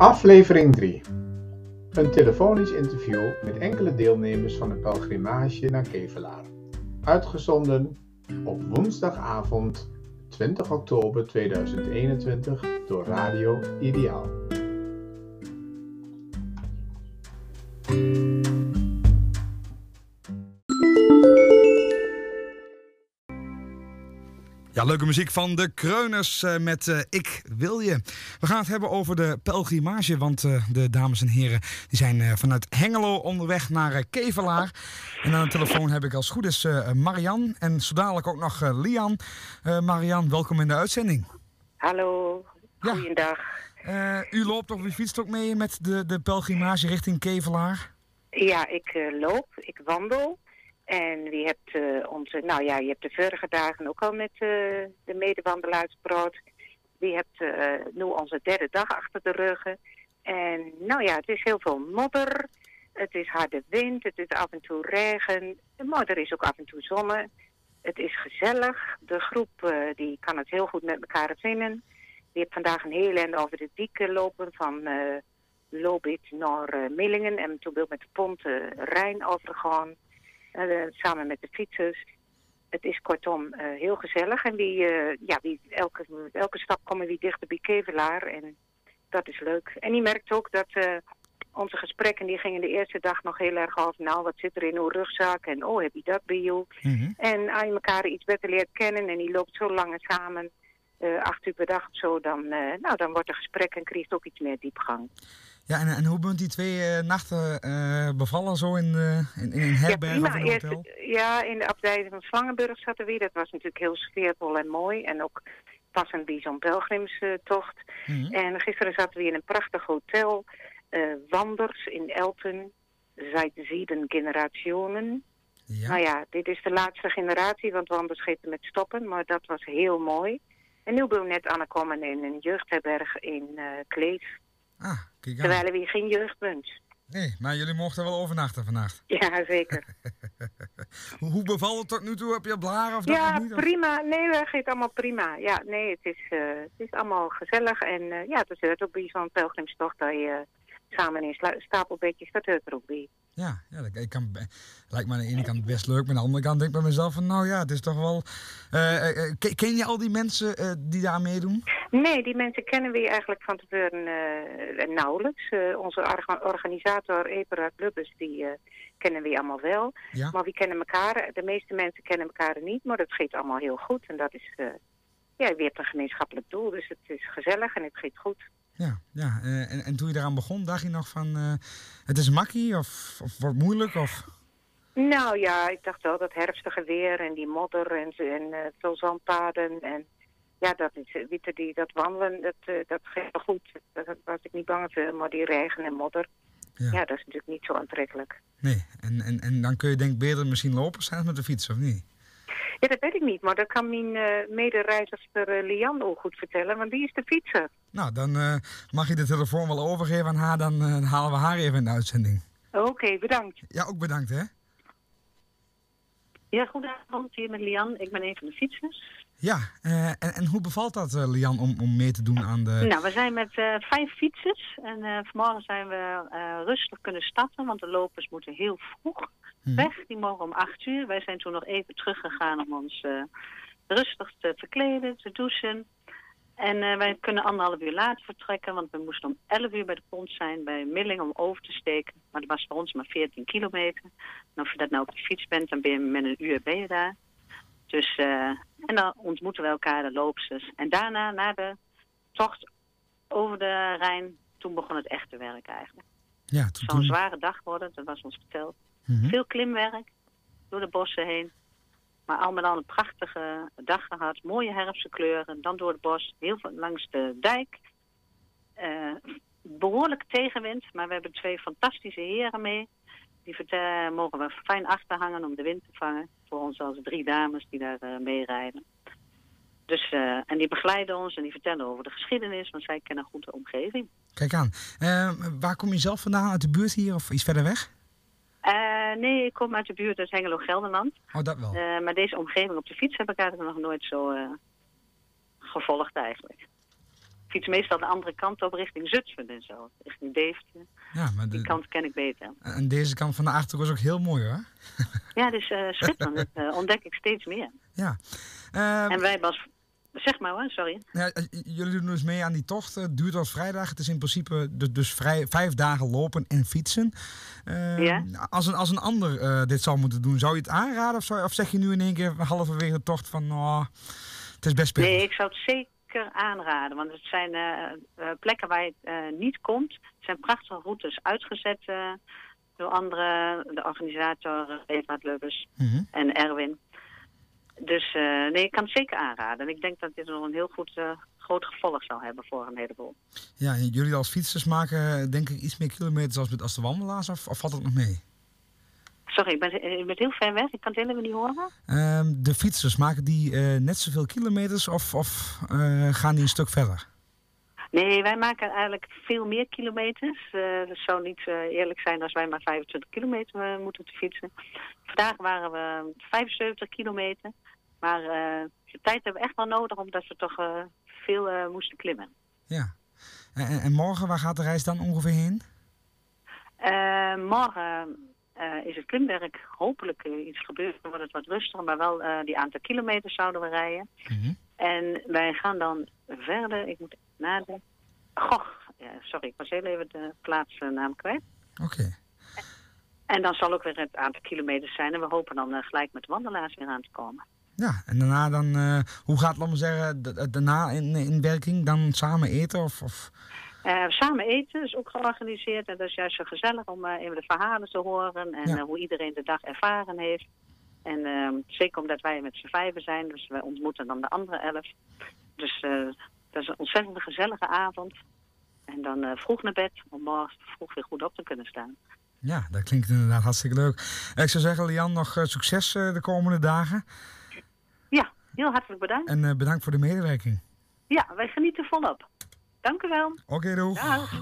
Aflevering 3. Een telefonisch interview met enkele deelnemers van de pelgrimage naar Kevelaar. Uitgezonden op woensdagavond 20 oktober 2021 door Radio Ideaal. Ja, leuke muziek van de Kreuners uh, met uh, Ik wil je. We gaan het hebben over de pelgrimage, want uh, de dames en heren die zijn vanuit Hengelo onderweg naar Kevelaar. En aan de telefoon heb ik als goed is Marian en zo dadelijk ook nog Lian. Marian, welkom in de uitzending. Hallo, goeiedag. Ja. u loopt of u fietst ook mee met de, de pelgrimage richting Kevelaar? Ja, ik loop, ik wandel. En wie hebt uh, onze, nou ja, je hebt de vorige dagen ook al met uh, de medewandelaars gepraat. Wie hebt uh, nu onze derde dag achter de rug. En nou ja, het is heel veel modder. Het is harde wind, het is af en toe regen. Maar er is ook af en toe zon. Het is gezellig. De groep die kan het heel goed met elkaar vinden. Die heeft vandaag een heel eind over de dieken lopen van Lobit naar Millingen. En toen wil met de pont Rijn overgaan. Uh, samen met de fietsers. Het is kortom uh, heel gezellig. En wie, uh, ja, wie, elke, elke stap komen we dichter bij Kevelaar. En dat is leuk. En die merkt ook dat onze gesprekken die gingen de eerste dag nog heel erg over... nou, wat zit er in uw rugzak? En oh, heb je dat bij jou? Mm -hmm. En je elkaar iets beter leert kennen en die loopt zo lang samen... acht uur per dag zo, dan, nou, dan wordt een gesprek en krijgt ook iets meer diepgang. Ja, en, en hoe bent die twee uh, nachten uh, bevallen zo in, uh, in, in een herberg ja, of in een hotel? Eerst, ja, in de abdij van Slangenburg zaten we. Dat was natuurlijk heel sfeervol en mooi. En ook passend bij zo'n pelgrimstocht. Mm -hmm. En gisteren zaten we in een prachtig hotel. Wanders in Elten. Seit zeven generationen. Ja. Nou ja, dit is de laatste generatie, want we anders met stoppen. Maar dat was heel mooi. En nu ben we net aangekomen in een jeugdherberg in Kleef. Ah, kijk aan. Terwijl we hier geen jeugdpunt. Nee, maar jullie mochten wel overnachten vannacht. Ja, zeker. Hoe bevalt het tot nu toe? Heb je blaren of ja, dat niet? prima. Nee, dat gaat allemaal prima. Ja, nee, het is, uh, het is allemaal gezellig. En uh, ja, het hoort ook bij zo'n pelgrimstocht dat je samen in stapelbedjes, dat hoort er ook bij. Ja, ja dat, ik kan, lijkt me aan de ene kant best leuk, maar aan de andere kant denk ik bij mezelf van, nou ja, het is toch wel... Uh, ken je al die mensen die daar meedoen? Nee, die mensen kennen we eigenlijk van tevoren uh, nauwelijks. Onze organisator Epera Lubbers, die kennen we allemaal wel. Ja? Maar we kennen elkaar, de meeste mensen kennen elkaar niet, maar dat gaat allemaal heel goed. En dat is, ja, hebt een gemeenschappelijk doel, dus het is gezellig en het gaat goed. Ja, ja. en, en toen je eraan begon, dacht je nog van, het is makkie of, of wordt moeilijk? Of... Nou ja, ik dacht wel dat herfstige weer en die modder en, en veel zandpaden en ja, dat witte die, dat wandelen, dat, dat ging goed. Daar was ik niet bang voor, maar die regen en modder, ja. ja. dat is natuurlijk niet zo aantrekkelijk. Nee, en, en, en dan kun je denk ik beter misschien lopen zijn met de fiets, of niet? Ja, dat weet ik niet, maar dat kan mijn uh, medereizigster uh, Lian ook goed vertellen, want die is de fietser. Nou, dan uh, mag je de telefoon wel overgeven aan haar, dan halen we haar even in de uitzending. Oké, okay, bedankt. Ja, ook bedankt, hè? Ja, goedenavond, hier met Lian. Ik ben een van de fietsers. Ja, uh, en, en, hoe bevalt dat, uh, Lian, om, om mee te doen aan de... Nou, we zijn met uh, vijf fietsers en vanmorgen zijn we rustig kunnen starten, want de lopers moeten heel vroeg hmm. weg. Die mogen om acht uur. Wij zijn toen nog even teruggegaan om ons rustig te verkleden, te douchen. En wij kunnen anderhalf uur later vertrekken, want we moesten om elf uur bij de pont zijn bij Milling om over te steken. Maar dat was voor ons maar 14 kilometer. En of je dat nou op de fiets bent, dan ben je met een uur ben je daar. Dus, uh, en dan ontmoeten we elkaar, de loopsters. En daarna, na de tocht over de Rijn, toen begon het echte werk eigenlijk. Ja, Zo'n toen... zware dag worden, dat was ons verteld. Mm -hmm. Veel klimwerk, door de bossen heen. Maar al met al een prachtige dag gehad. Mooie herfstse kleuren. Dan door het bos, heel veel langs de dijk. Uh, behoorlijk tegenwind, maar we hebben twee fantastische heren mee. Die vertellen, mogen we fijn achterhangen om de wind te vangen. Voor ons als drie dames die daar uh, mee rijden. Dus, uh, en die begeleiden ons en die vertellen over de geschiedenis, want zij kennen goed de omgeving. Kijk aan. Waar kom je zelf vandaan? Uit de buurt hier of iets verder weg? Nee, ik kom uit de buurt uit Hengelo-Gelderland. Oh, dat wel. maar deze omgeving op de fiets heb ik eigenlijk nog nooit zo gevolgd eigenlijk. fiets meestal de andere kant op richting Zutphen en zo. Richting Deventer. Ja, maar Die kant ken ik beter. en deze kant van de Achterhoek is ook heel mooi hoor. Ja, dus eh schitterend. Dat eh, ontdek ik steeds meer. Ja. En wij was... Zeg maar hoor, sorry. ja, eh, jullie doen dus mee aan die tocht. Het duurt tot vrijdag. Het is in principe dus, vrij, vijf dagen lopen en fietsen. Ehm, Ja. als, een, als een ander eh, dit zou moeten doen, zou je het aanraden? Of, zou, of zeg je nu in één keer halverwege de tocht van... Oh, het is best pittig. Nee, ik zou het zeker aanraden. Want het zijn eh, eh, plekken waar je eh, niet komt. Het zijn prachtige routes uitgezet eh, door andere, de organisator eh, Evaart Lubbers Mhm. en Erwin. Dus eh, nee, ik kan het zeker aanraden. En ik denk dat dit nog een heel goed, eh, groot gevolg zal hebben voor een heleboel. Ja, en jullie als fietsers maken denk ik iets meer kilometers als, met, als de wandelaars. Of, of valt het nog mee? Sorry, ik ben, ik ben heel ver weg. Ik kan het helemaal niet horen. Ehm, de fietsers, maken die eh, net zoveel kilometers of, of gaan die een stuk verder? Nee, wij maken eigenlijk veel meer kilometers. Eh het zou niet eh, eerlijk zijn als wij maar 25 kilometer eh, moeten te fietsen. Vandaag waren we 75 kilometer. Maar de tijd hebben we echt wel nodig omdat we toch veel moesten klimmen. Ja. En, en- en morgen, waar gaat de reis dan ongeveer heen? Morgen is het klimwerk hopelijk iets gebeurd. Dan wordt het wat rustiger, maar wel die aantal kilometers zouden we rijden. Mhm. En wij gaan dan verder. Ik moet nadenken. Goh, ja, sorry, ik was heel even de plaatsnaam kwijt. Oké. En dan zal ook weer het aantal kilometers zijn. En we hopen dan eh, gelijk met de wandelaars weer aan te komen. Ja, en daarna dan, eh, hoe gaat, laat maar zeggen, daarna in, in werking? Dan samen eten? Of, of... Eh, samen eten is ook georganiseerd. En dat is juist zo gezellig om even de verhalen te horen. En Ja. hoe iedereen de dag ervaren heeft. En eh, zeker omdat wij met z'n vijven zijn. Dus wij ontmoeten dan de andere elf. Dus dat is een ontzettend gezellige avond. En dan eh, vroeg naar bed. Om morgen vroeg weer goed op te kunnen staan. Ja, dat klinkt inderdaad hartstikke leuk. Eh, Ik zou zeggen, Lian, nog eh, succes de komende dagen. Ja, heel hartelijk bedankt. En bedankt voor de medewerking. Ja, wij genieten volop. Dank u wel. Oké, doeg. Dag.